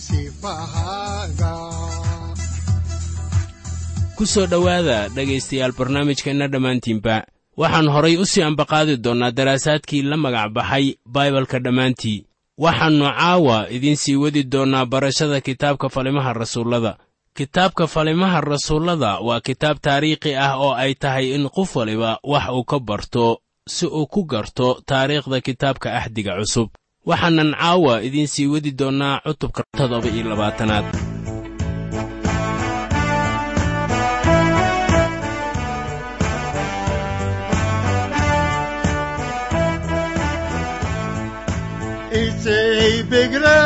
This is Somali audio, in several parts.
sifahaaga ku soo dhowaada dhegaystayaal barnaamijkeenna dhammaantiinba. Waxaan horay u sii ambaqaadi doonnaa daraasaadkii la magac baxay baibalka dhammaantii waxaannu caawa idiin sii wadi doonnaa barashada kitaabka falimaha rasuullada. Kitaabka falimaha rasuullada waa kitaab taariikhi ah oo ay tahay in qof waliba wax uu ka barto si uu ku garto taariikhda kitaabka axdiga cusub. Waxaanan caawa idiin sii wadi doonnaa cutubka toddoba iyo labaatanaad isay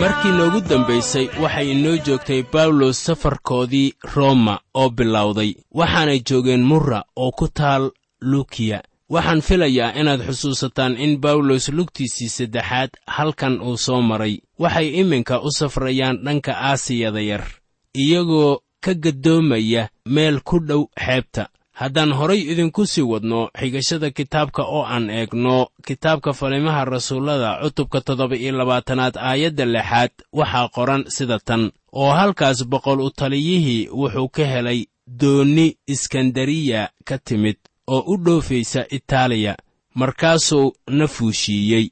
markii noogu dambaysay waxay inoo joogtay bawlos safarkoodii roma oo bilowday. Waxaanay joogeen murra oo ku taal lukiya. Waxaan filayaa inaad xusuusataan in bawlos lugtiisii saddexaad halkan uu soo maray. Waxay iminka u safrayaan dhanka aasiyada yar iyagoo ka gaddoomaya meel ku dhow xeebta haddaan horay idinku sii wadno xigashada kitaabka oo aan eegno kitaabka falimaha rasuullada cutubka toddoba iyo labaatanaad aayadda lixaad waxaa qoran sida tan. Oo halkaas boqol u taliyihii wuxuu ka helay doonni iskandariya ka timid oo u dhoofaysa itaaliya markaasuu na fuushiiyey.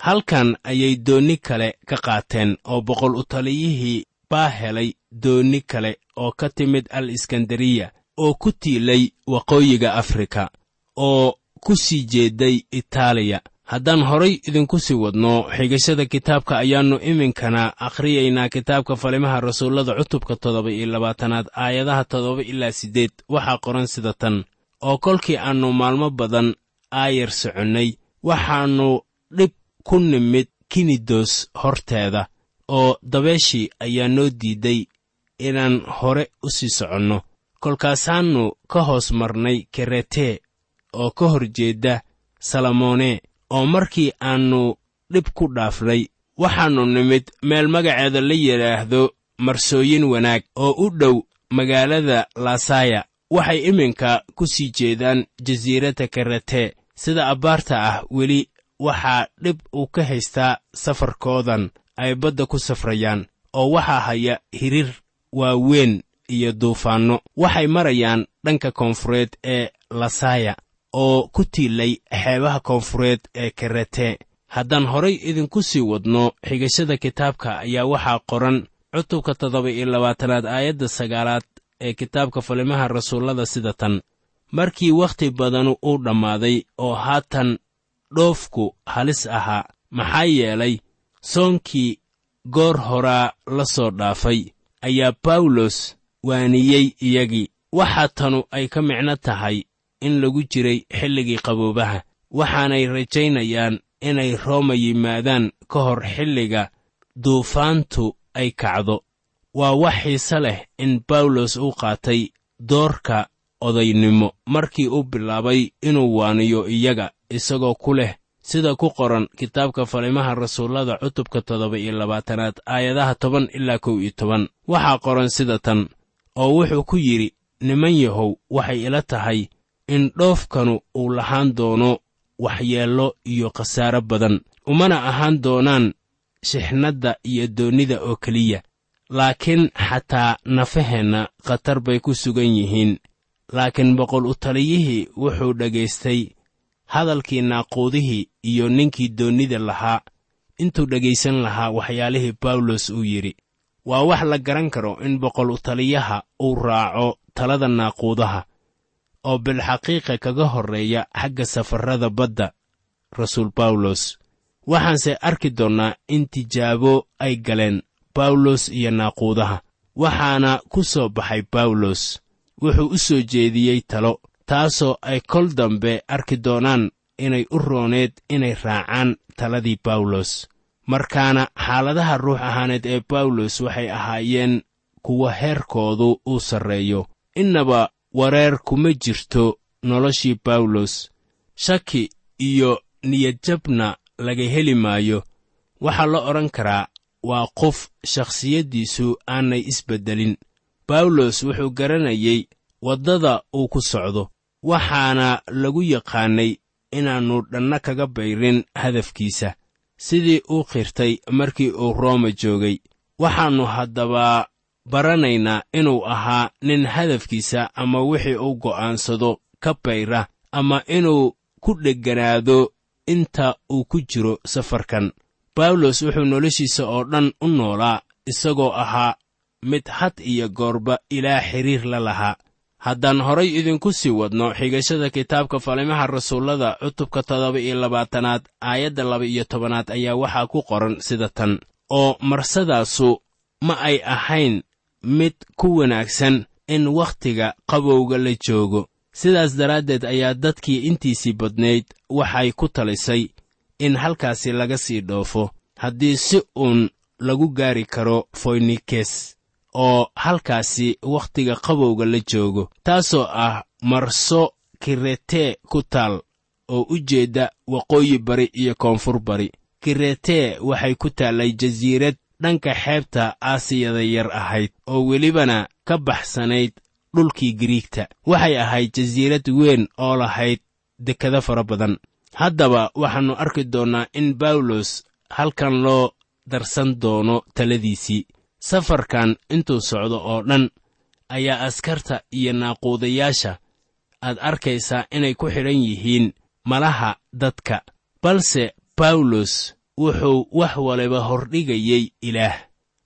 Halkan ayay doonni kale ka qaateen oo boqol u taliyihii baa helay doonni kale oo ka timid al iskandariya oo ku tiilay waqooyiga afrika oo ku sii jeedday itaaliya. Haddaan horay idinku sii wadno xigashada kitaabka ayaannu iminkana akhriyaynaa kitaabka falimaha rasuullada cutubka toddoba iyo labaatanaad aayadaha toddoba ilaa siddeed. Waxaa qoran sida tan oo kolkii aannu maalmo badan aayar soconnay waxaannu dhib ku nimid kinidos horteeda oo dabeeshii ayaa noo diidday inaan hore u sii soconno kolkaasaannu ka hoos marnay keretee oo ka hor jeedda salamoone oo markii aannu dhib ku dhaafnay waxaannu nimid meel magaceeda la yidhaahdo marsooyin wanaag oo u dhow magaalada laasaya waxay iminka ku sii jeedaan jasiiradda karatee sida abbaarta ah weli waxaa dhib uu ka haystaa safarkoodan ay badda ku safrayaan oo waxaa haya hirir waaweyn iyo duufaanno. Waxay marayaan dhanka koonfureed ee lasaya oo ku tiilay xeebaha koonfureed ee karatee haddaan horay idinku sii wadno xigashada kitaabka ayaa waxaa qoran cutubka toddoba iyo labaatanaad aayadda sagaalaad ee kitaabka falimaha rasuullada sida tan. Markii wakhti badanu uu dhammaaday oo haatan dhoofku halis ahaa maxaa yeelay soonkii goor horaa la soo dhaafay ayaa bawlos waaniyey iyagii. Waxaa tanu ay ka micno tahay in lagu jiray xilligii qaboobaha. Waxaanay rajaynayaan inay rooma yimaadaan ka hor xilliga duufaantu ay kacdo. Waa wax xiise leh in bawlos uu qaatay doorka odaynimo. Markii uu bilaabay inuu waaniyo iyaga isagoo ku leh sida ku qoran kitaabka falimaha rasuullada cutubka toddoba iyo labaatanaad aayadaha toban ilaa kow iyo toban. Waxaa qoran sida tan oo wuxuu ku yidhi niman yahow waxay ila tahay in dhoofkanu uu lahaan doono waxyeello iyo khasaaro badan umana ahaan doonaan shixnadda iyo doonnida oo keliya. Laakiin xataa nafaheenna khatar bay ku sugan yihiin. Laakiin boqol u taliyihii wuxuu dhagaystay hadalkii naaquudihii iyo ninkii doonnida lahaa. Intuu dhegaysan lahaa waxyaalihii bawlos uu yidhi waa wax la garan karo in boqol taliyaha uu raaco talada naaquudaha oo bilxaqiiqa kaga horreeya xagga safarrada badda rasuul bawlos waxaanse arki doonnaa in tijaabo ay galeen bawlos iyo naaquudaha. Waxaana ku soo baxay bawlos wuxuu u soo jeediyey talo taasoo ay kol dambe arki doonaan inay u rooneed inay raacaan taladii bawlos markaana xaaladaha ruux ahaaneed ee bawlos waxay ahaayeen kuwa heerkoodu uu sarreeyo. Innaba wareer kuma jirto noloshii bawlos shaki iyo niyadjabna laga heli maayo. Waxaa la odhan karaa waa qof shakhsiyaddiisu aanay isbeddelin bawlos wuxuu garanayey waddada uu ku socdo waxaana lagu yaqaannay inaannu dhanna kaga bayrin hadafkiisa sidii uu qirtay markii uu rooma joogay. Waxaannu haddaba baranaynaa inuu ahaa nin hadafkiisa ama wixii uu go'aansado ka bayra ama inuu ku dhegganaado inta uu ku jiro safarkan. Bawlos wuxuu noloshiisa oo dhan u noolaa isagoo ahaa mid had iyo goorba ilaa xidriir la lahaa haddaan horay idinku sii wadno xigashada kitaabka falimaha rasuullada cutubka toddoba iyo labaatanaad aayadda laba iyo tobanaad ayaa waxaa ku qoran sida tan. Oo marsadaasu ma ay ahayn mid ku wanaagsan in wakhtiga qabowga la joogo. Sidaas daraaddeed ayaa dadkii intiisii badnayd waxay ku talisay in halkaasi laga sii dhoofo haddii si uun lagu gaari karo foynikes oo halkaasi wakhtiga qabowga la joogo taasoo ah marso kiretee ku taal oo u jeedda waqooyi bari iyo koonfur bari. Kiretee waxay ku taallay jasiirad dhanka xeebta aasiyada yar ahayd oo welibana ka baxsanayd dhulkii giriigta waxay ahayd jasiirad weyn oo lahayd dekado fara badan. Haddaba waxaannu arki doonnaa in bawlos halkan loo darsan doono taladiisii safarkan intuu socdo oo dhan ayaa askarta iyo naaquudayaasha aad arkaysaa inay ku xidhan yihiin malaha dadka. Balse bawlos wuxuu wax waliba hordhigayey ilaah.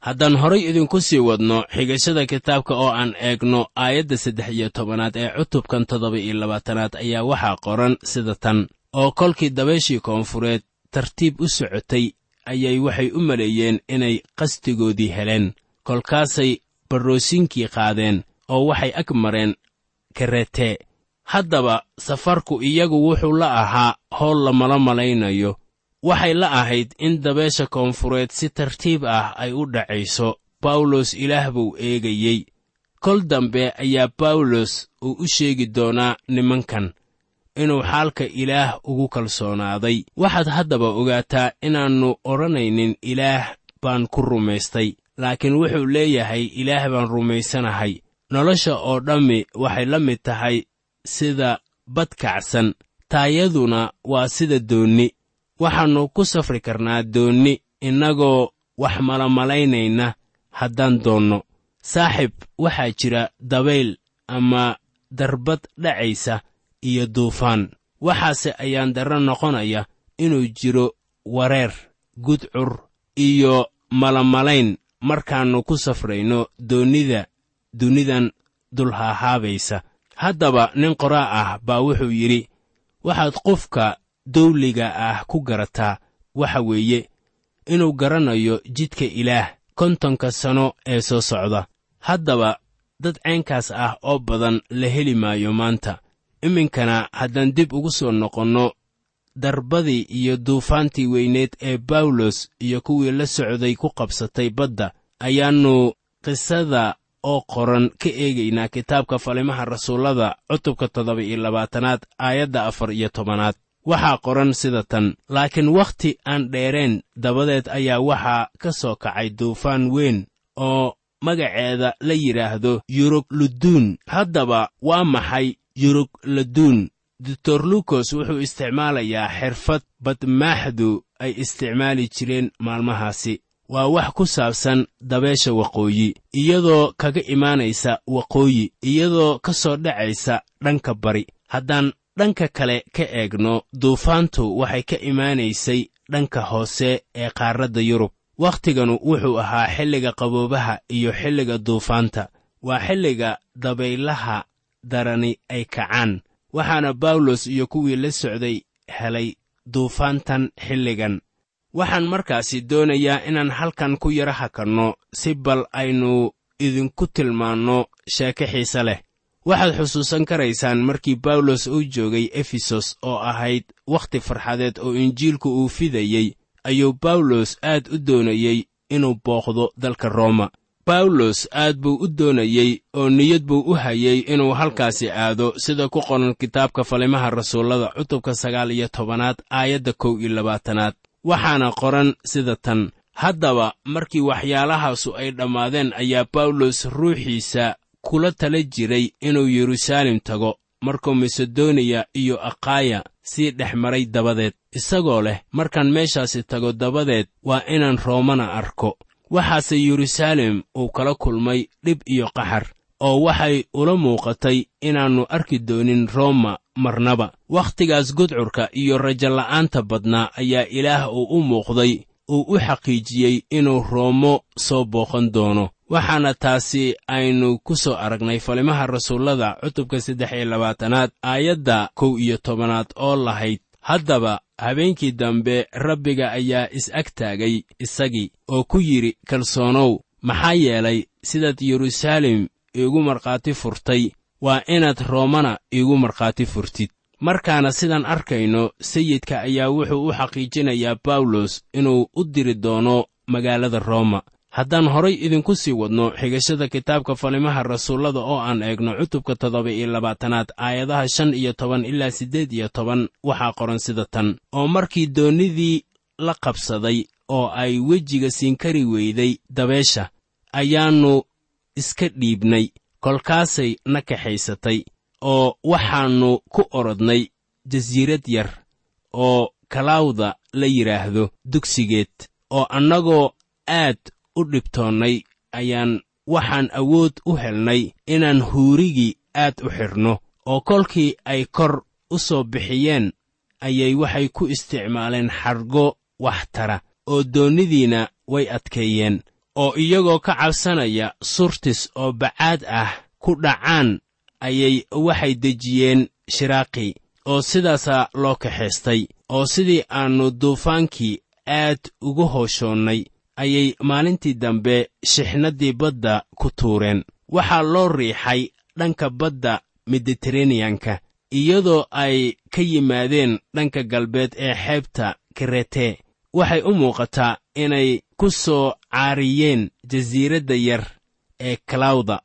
Haddaan horay idinku sii wadno xigashada kitaabka oo aan eegno aayadda saddex iyo tobanaad ee cutubkan toddoba iyo labaatanaad ayaa waxaa qoran sida tan oo kolkii dabayshii koonfureed tartiib u socotay ayay waxay u maleeyeen inay qasdigoodii heleen kolkaasay barroosinkii qaadeen oo waxay ag mareen karete haddaba safarku iyagu wuxuu la ahaa howl lamala malaynayo. Waxay la ahayd in dabeesha koonfureed si tartiib ah ay u dhacayso. Bawlos ilaah buu eegayey. Kol dambe ayaa bawlos uu u sheegi doonaa nimankan inuu xaalka ilaah ugu kalsoonaaday. Waxaad haddaba ogaataa inaannu odhanaynin ilaah baan ku rumaystay laakiin wuxuu leeyahay ilaah baan rumaysanahay. Nolosha oo dhammi waxay la mid tahay sida badkacsan taayaduna waa sida doonni. Waxaannu ku safri karnaa doonni innagoo wax malamalaynayna haddaan doonno. Saaxib waxaa jira dabayl ama darbad dhacaysa iyo duufaan. Waxaase ayaan darro noqonaya inuu jiro wareer gudcur iyo malamalayn. Markaannu ku safrayno doonnida dunidan dulhaahaabaysa. Haddaba nin qoraa ah baa wuxuu yidhi waxaad qofka dawliga ah ku garataa. Waxa weeye inuu garanayo jidka ilaah kontonka sano ee soo socda. Haddaba dad caynkaas ah oo badan la heli maayo maanta iminkana haddaan dib ugu soo noqonno darbadii iyo duufaantii weyneed ee bawlos iyo kuwii la socday ku qabsatay badda ayaannu qisada oo qoran ka eegaynaa kitaabka falimaha rasuullada cutubka toddoba iyo labaatanaad aayadda afar iyo tobanaad. Waxaa qoran sida tan laakiin wakhti aan dheereen dabadeed ayaa waxaa ka soo kacay duufaan weyn oo magaceeda la yidhaahdo yurugluduun haddaba waa maxay yurugladuun doctor lukos wuxuu isticmaalayaa xirfad badmaaxdu ay isticmaali jireen maalmahaasi. Waa wax ku saabsan dabeesha waqooyi iyadoo kaga imaanaysa waqooyi iyadoo ka soo dhacaysa dhanka bari. Haddaan dhanka kale ka eegno duufaantu waxay ka imaanaysay dhanka hoose ee qaaradda yurub. Wakhtiganu wuxuu ahaa xilliga qaboobaha iyo xilliga duufaanta. Waa xilliga dabaylaha darani ay kacaan. Waxaana bawlos iyo kuwii la socday helay duufaantan xilligan. Waxaan markaasi doonayaa inaan halkan ku yara hakanno si bal aynu idinku tilmaanno sheeke xiise leh. Waxaad xusuusan karaysaan markii bawlos uu joogay efesos oo ahayd wakhti farxadeed oo injiilku uu fidayey ayuu bawlos aad u doonayey inuu booqdo dalka rooma bawlos aad buu u doonayey oo niyad buu u hayey inuu halkaasi aado sida ku qoran kitaabka falimaha rasuullada cutubka sagaal iyo tobanaad aayadda kow iyo labaatanaad. Waxaana qoran sida tan haddaba markii waxyaalahaasu ay dhammaadeen ayaa bawlos ruuxiisa kula tala jiray inuu yeruusaalem tago markuu masedoniya iyo akhaaya sii dhex maray dabadeed. Isagoo leh markaan meeshaasi tago dabadeed waa inaan roomana arko waxaase yeruusaalem uu kala kulmay dhib iyo qaxar oo waxay ula muuqatay inaannu arki doonin rooma marnaba. Wakhtigaas gudcurka iyo rajola'aanta badnaa ayaa ilaah uu u muuqday uu u xaqiijiyey inuu roomo soo booqan doono. Waxaana taasi aynu ku soo aragnay falimaha rasuullada cutubka saddex iyo labaatanaad aayadda kow iyo tobanaad oo lahayd haddaba habeenkii dambe rabbiga ayaa is-ag taagay isagii oo ku yidhi kalsoonow maxaa yeelay sidaad yeruusaalem iigu markhaati furtay waa inaad roomana iigu markhaati furtid. Markaana sidaan arkayno sayidka ayaa wuxuu u xaqiijinayaa bawlos inuu u diri doono magaalada rooma haddaan horay idinku sii wadno xigashada kitaabka falimaha rasuullada oo aan eegno cutubka toddoba iyo labaatanaad aayadaha shan iyo toban ilaa siddeed iyo toban waxaa qoran sida tan. Oo markii doonnidii la qabsaday oo ay wejiga siinkari weyday dabeesha ayaannu iska dhiibnay kolkaasay na kaxaysatay oo waxaannu ku orodnay jasiirad yar oo kalaawda la yidhaahdo dugsigeed oo annagoo aad u dhibtoonnay ayaan waxaan awood u helnay inaan huurigii aad u xidhno oo kolkii ay kor u soo bixiyeen ayay waxay ku isticmaaleen xargo wax tara oo doonnidiina way adkeeyeen. Oo iyagoo ka cabsanaya surtis oo bacaad ah ku dhacaan ayay waxay dejiyeen shiraaqii oo sidaasaa loo kaxaystay. Oo sidii aannu duufaankii aad ugu hooshoonnay ayay maalintii dambe shixnaddii badda ku tuureen. Waxaa loo riixay dhanka badda mediteraneyanka iyadoo ay ka yimaadeen dhanka galbeed ee xeebta krete waxay u muuqataa inay ku soo caariyeen jasiiradda yar ee kalawda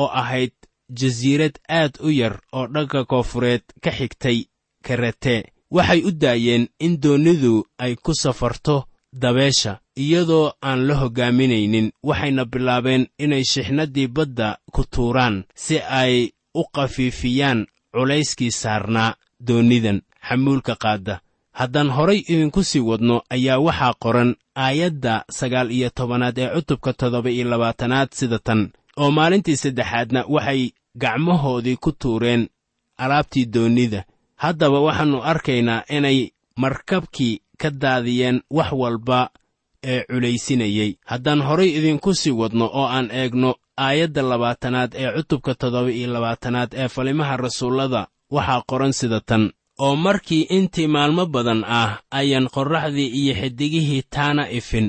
oo ahayd jasiirad aad u yar oo dhanka koofureed ka xigtay karete waxay u daayeen in doonnidu ay ku safarto dabeesha iyadoo aan la hoggaaminaynin waxayna bilaabeen inay shixnaddii badda ku tuuraan si ay u khafiifiyaan culayskii saarnaa doonnidan xamuulka qaadda haddaan horay idinku sii wadno ayaa waxaa qoran aayadda sagaal iyo tobanaad ee cutubka toddoba iyo labaatanaad sida tan oo maalintii saddexaadna waxay gacmahoodii ku tuureen alaabtii doonnida haddaba waxaannu arkaynaa inay markabkii ka daadiyeen wax walba ee culaysinayey haddaan horay idinku sii wadno oo aan eegno aayadda labaatanaad ee cutubka toddoba iyo labaatanaad ee falimaha rasuullada waxaa qoran sida tan. Oo markii intii maalmo badan ah ayaan qorraxdii iyo xiddigihii taana ifin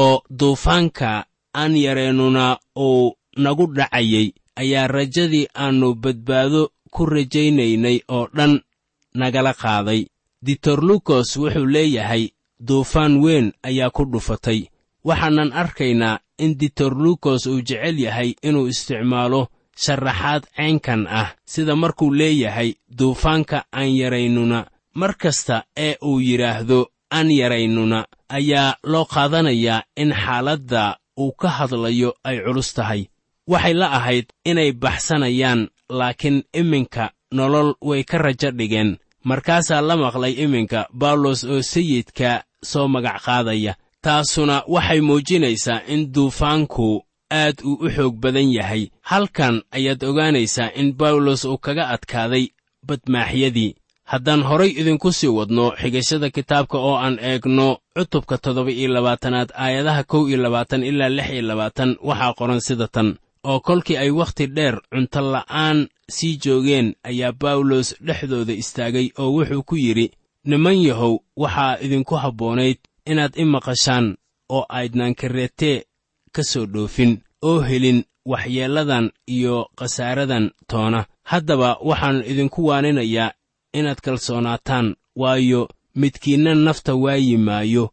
oo duufaanka aan yareennuna uu nagu dhacayey ayaa rajadii aannu badbaado ku rajaynaynay oo dhan nagala qaaday ditorlukos wuxuu leeyahay duufaan weyn ayaa ku dhufatay. Waxaanan arkaynaa in ditorlukos uu jecel yahay inuu isticmaalo sharaxaad caynkan ah sida markuu leeyahay duufaanka aan yaraynuna mar kasta ee uu yidhaahdo aan yaraynuna ayaa loo qaadanayaa in xaaladda uu ka hadlayo ay culus tahay. Waxay la ahayd inay baxsanayaan laakiin iminka nolol way ka rajo dhigeen markaasaa la maqlay iminka bawlos oo sayidka soo magac qaadaya taasuna waxay muujinaysaa in duufaanku aad uu u xoog badan yahay. Halkan ayaad ogaanaysaa in bawlos uu kaga adkaaday badmaaxyadii. Haddaan horay idinku sii wadno xigashada kitaabka oo aan eegno cutubka toddoba iyo labaatanaad aayadaha kow iyo labaatan ilaa lix iyo labaatan waxaa qoran sida tan oo kolkii ay wakhti dheer cunto la'aan sii joogeen ayaa bawlos dhexdooda istaagay oo wuxuu ku yidhi niman yahow waxaa idinku habboonayd inaad i maqashaan oo aydnaan kareetee ka soo dhoofin oo helin waxyeelladan iyo khasaaradan toona. Haddaba waxaan idinku waaninayaa inaad kalsoonaataan waayo midkiinna nafta waayi maayo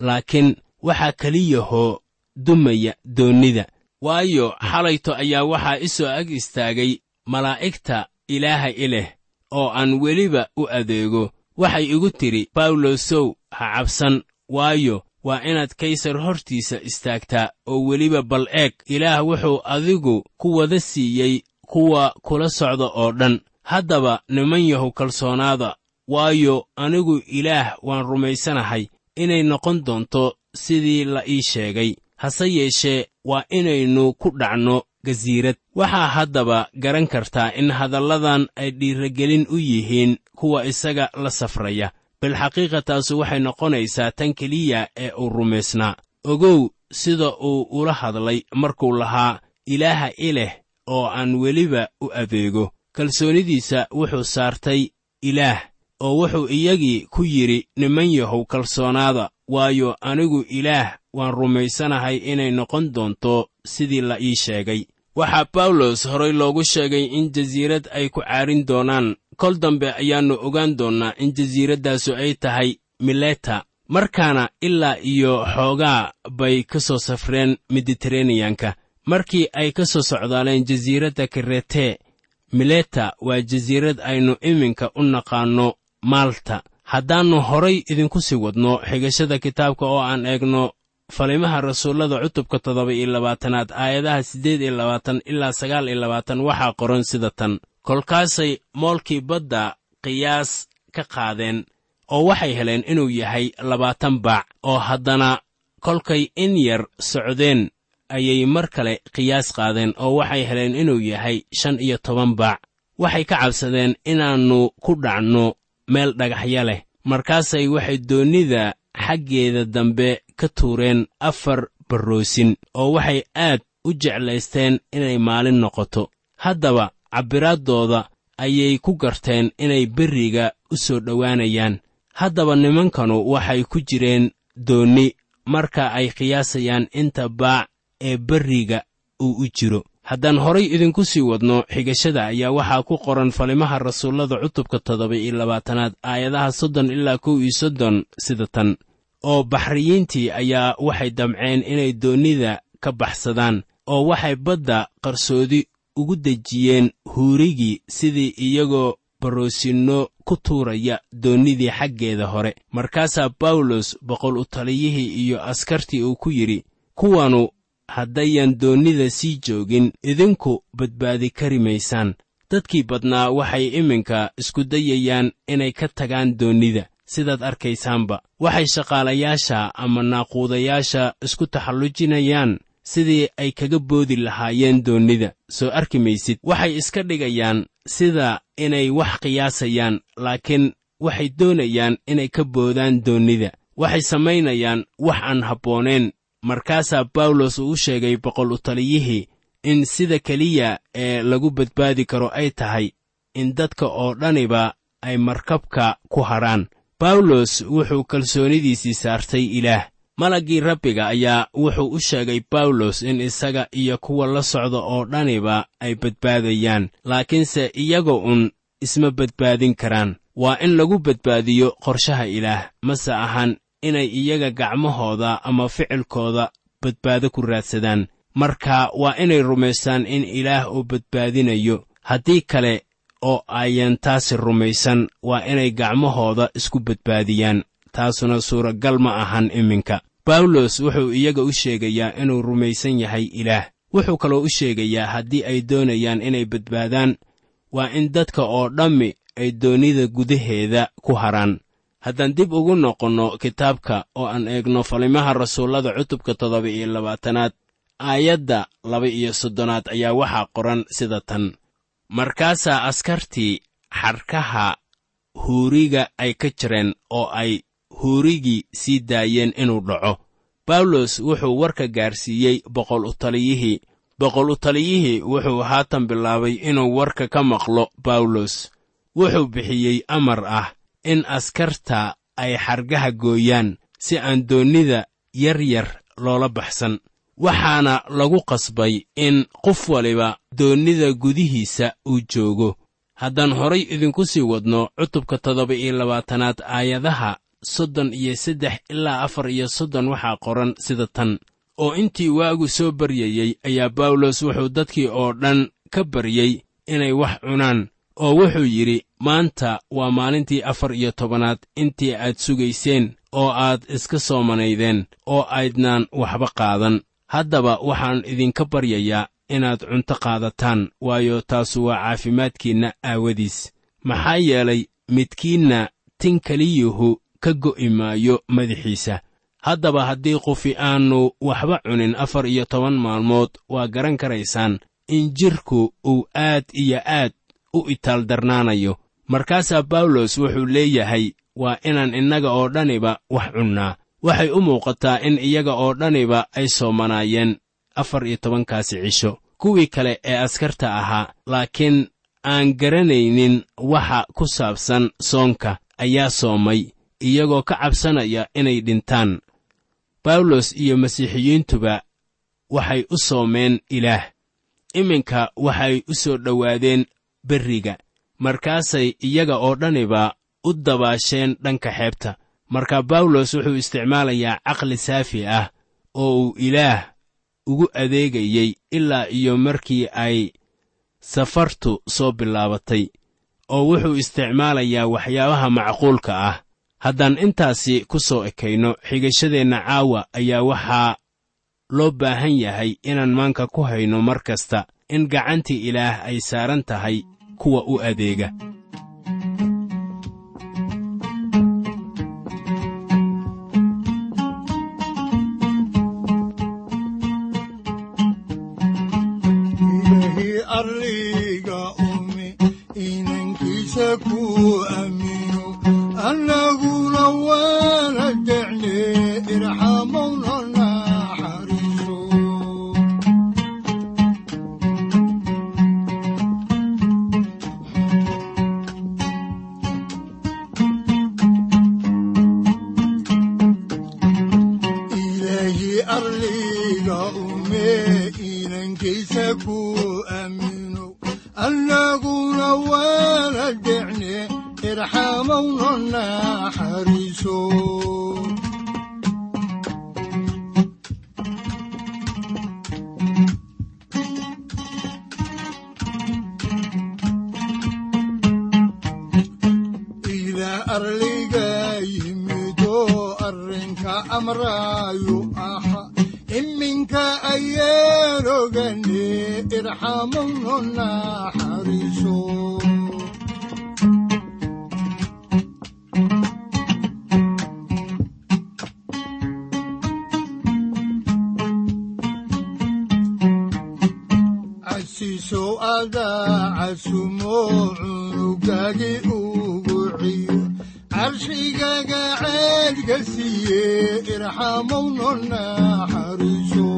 laakiin waxaa keliyahoo dumaya doonnida waayo xalayto ayaa waxaa i soo ag istaagay malaa'igta ilaaha i leh oo aan weliba u adeego. Waxay igu tidhi bawlosow ha cabsan. Waayo waa inaad kaysar hortiisa istaagtaa oo weliba bal eeg. Ilaah wuxuu adigu ku wada siiyey kuwa kula socda oo dhan. Haddaba niman yahow kalsoonaada. Waayo anigu ilaah waan rumaysanahay. Inay noqon doonto sidii la ii sheegay. Hase yeeshee waa inaynu ku dhacno gasiirad. Waxaa haddaba garan kartaa in hadalladan ay dhiiragelin u yihiin kuwa isaga la safraya. Bilxaqiiqa taasu waxay noqonaysaa tan keliya ee uu rumaysnaa ogow sida uu ula hadlay markuu lahaa ilaaha i leh oo aan weliba u adeego. Kalsoonidiisa wuxuu saartay ilaah oo wuxuu iyagii ku yidhi niman yahow kalsoonaada waayo anigu ilaah waan rumaysanahay inay noqon doonto sidii la ii sheegay. Waxaa bawlos horay loogu sheegay in jasiirad ay ku caarin doonaan. Kol dambe ayaannu ogaan doonnaa in jasiiraddaasu ay tahay mileta markaana ilaa iyo xoogaa bay ka soo safreen mediteraneyanka markii ay ka soo socdaaleen jasiiradda karete mileta waa jasiirad aynu iminka u naqaanno maalta haddaannu horay idinku sii wadno xigashada kitaabka oo aan eegno falimaha rasuullada cutubka toddoba iyo labaatanaad aayadaha siddeed iyo labaatan ilaa sagaal iyo labaatan waxaa qoran sida tan. Kolkaasay moolkii badda qiyaas ka qaadeen oo waxay heleen inuu yahay labaatan baac oo haddana kolkay in yar socdeen ayay mar kale qiyaas qaadeen oo waxay heleen inuu yahay shan iyo toban baac. Waxay ka cabsadeen inaannu ku dhacno meel dhagaxya leh. Markaasay waxay doonnida xaggeeda dambe ka tuureen afar barroosin oo waxay aad u jeclaysteen inay maalin noqoto. Haddaba cabbiraaddooda ayay ku garteen inay berriga u soo dhowaanayaan. Haddaba nimankanu waxay ku jireen doonni marka ay qiyaasayaan inta baac ee berriga uu u jiro. Haddaan horay idinku sii wadno xigashada ayaa waxaa ku qoran falimaha rasuullada cutubka toddoba iyo labaatanaad aayadaha soddon ilaa kow iyo soddon sida tan oo baxriyiintii ayaa waxay damceen inay doonnida ka baxsadaan oo waxay badda qarsoodi ugu dejiyeen huurigii sidii iyagoo baroosinno ku tuuraya doonnidii xaggeeda hore. Markaasaa bawlos boqol u taliyihii iyo askartii uu ku yidhi kuwanu haddayan doonnida sii joogin idinku badbaadi kari maysaan. Dadkii badnaa waxay iminka isku dayayaan inay ka tagaan doonnida sidaad arkaysaanba. Waxay shaqaalayaasha ama naaquudayaasha isku taxallujinayaan sidii ay kaga boodi lahaayeen doonnida. Soo arki maysid waxay iska dhigayaan sida inay wax qiyaasayaan laakiin waxay doonayaan inay ka boodaan doonnida. Waxay samaynayaan wax aan habbooneen markaasaa bawlos uu u sheegay boqol u taliyihii in sida keliya ee lagu badbaadi karo ay tahay in dadka oo dhaniba ay markabka ku hadhaan bawlos wuxuu kalsoonidiisii saartay ilaah. Malaggii rabbiga ayaa wuxuu u sheegay bawlos in isaga iyo kuwa la socda oo dhaniba ay badbaadayaan laakiinse iyaga un isma badbaadin karaan. Waa in lagu badbaadiyo qorshaha ilaah mase ahan inay iyaga gacmahooda ama ficilkooda badbaado ku raadsadaan. Marka waa inay rumaystaan in ilaah uu badbaadinayo. Haddii kale oo ayan taasi rumaysan waa inay gacmahooda isku badbaadiyaan taasuna suuragal ma ahan iminka. Bawlos wuxuu iyaga u sheegayaa inuu rumaysan yahay ilaah. Wuxuu kaloo u sheegayaa haddii ay doonayaan inay badbaadaan waa in dadka oo dhammi ay doonnida gudaheeda ku haraan. Haddaan dib ugu noqonno kitaabka oo aan eegno falimaha rasuullada cutubka toddoba iyo labaatanaad aayadda laba iyo soddonaad ayaa waxaa qoran sida tan markaasaa askartii xadhkaha huuriga ay ka jireen oo ay huurigii sii daayeen inuu dhaco. Bawlos wuxuu warka gaarsiiyey boqol u taliyihii. Boqol u taliyihii wuxuu haatan bilaabay inuu warka ka maqlo bawlos wuxuu bixiyey amar ah in askarta ay xargaha gooyaan si aan doonnida yar yar loola baxsan waxaana lagu qasbay in qof waliba doonnida gudihiisa uu joogo. Haddaan horay idinku sii wadno cutubka toddoba iyo labaatanaad aayadaha soddon iyo saddex ilaa afar iyo soddon waxaa qoran sida tan. Oo intii waagu soo baryayey ayaa bawlos wuxuu dadkii oo dhan ka baryey inay wax cunaan oo wuxuu yidhi maanta waa maalintii afar iyo tobanaad intii aad sugayseen oo aad iska soomanaydeen oo aydnaan waxba qaadan haddaba waxaan idinka baryayaa inaad cunto qaadataan waayo taasu waa caafimaadkiinna aawadiis. Maxaa yeelay midkiinna tin keliyuhu ka go'i maayo madaxiisa. Haddaba haddii qofi aannu waxba cunin afar iyo toban maalmood waa garan karaysaan in jidhku uu aad iyo aad u itaaldarnaanayo markaasaa bawlos wuxuu leeyahay waa inaan innaga oo dhaniba wax cunnaa waxay u muuqataa in iyaga oo dhaniba ay soomanaayeen afar iyo tobankaasi cisho. Kuwii kale ee askarta ahaa laakiin aan garanaynin waxa ku saabsan soonka ayaa soomay iyagoo ka cabsanaya inay dhintaan. Bawlos iyo masiixiyiintuba waxay u soomeen ilaah. Iminka waxay u soo dhowaadeen berriga markaasay iyaga oo dhaniba u dabaasheen dhanka xeebta marka bawlos wuxuu isticmaalayaa caqli saafi ah oo uu ilaah ugu adeegayey ilaa iyo markii ay safartu soo bilaabatay oo wuxuu isticmaalayaa waxyaabaha macquulka ah. Haddaan intaasi ku soo ekayno xigashadeenna caawa ayaa waxaa loo baahan yahay inaan maanka ku hayno mar kasta in gacantii ilaah ay saaran tahay kuwa u adeega arlayga ume inankaysa ku aamino annaguna waala dhicne irxamowna naxariiso irxamowna naxariiso casiisow adaa casumo cunugagi ugu ciyo carshigaga ceedka siiye irxamowna naxariiso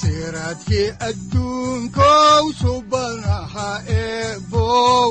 siraadkii adduunkow subanaha eebow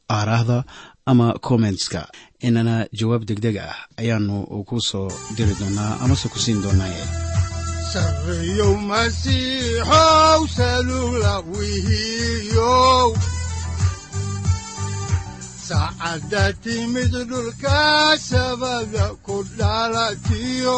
aaraahda ama kommentska inana jawaab degdeg ah ayaanu ku soo diri doonaa amase ku siin wihiyow saacadda timid dhulka sabada ku dhalatiyo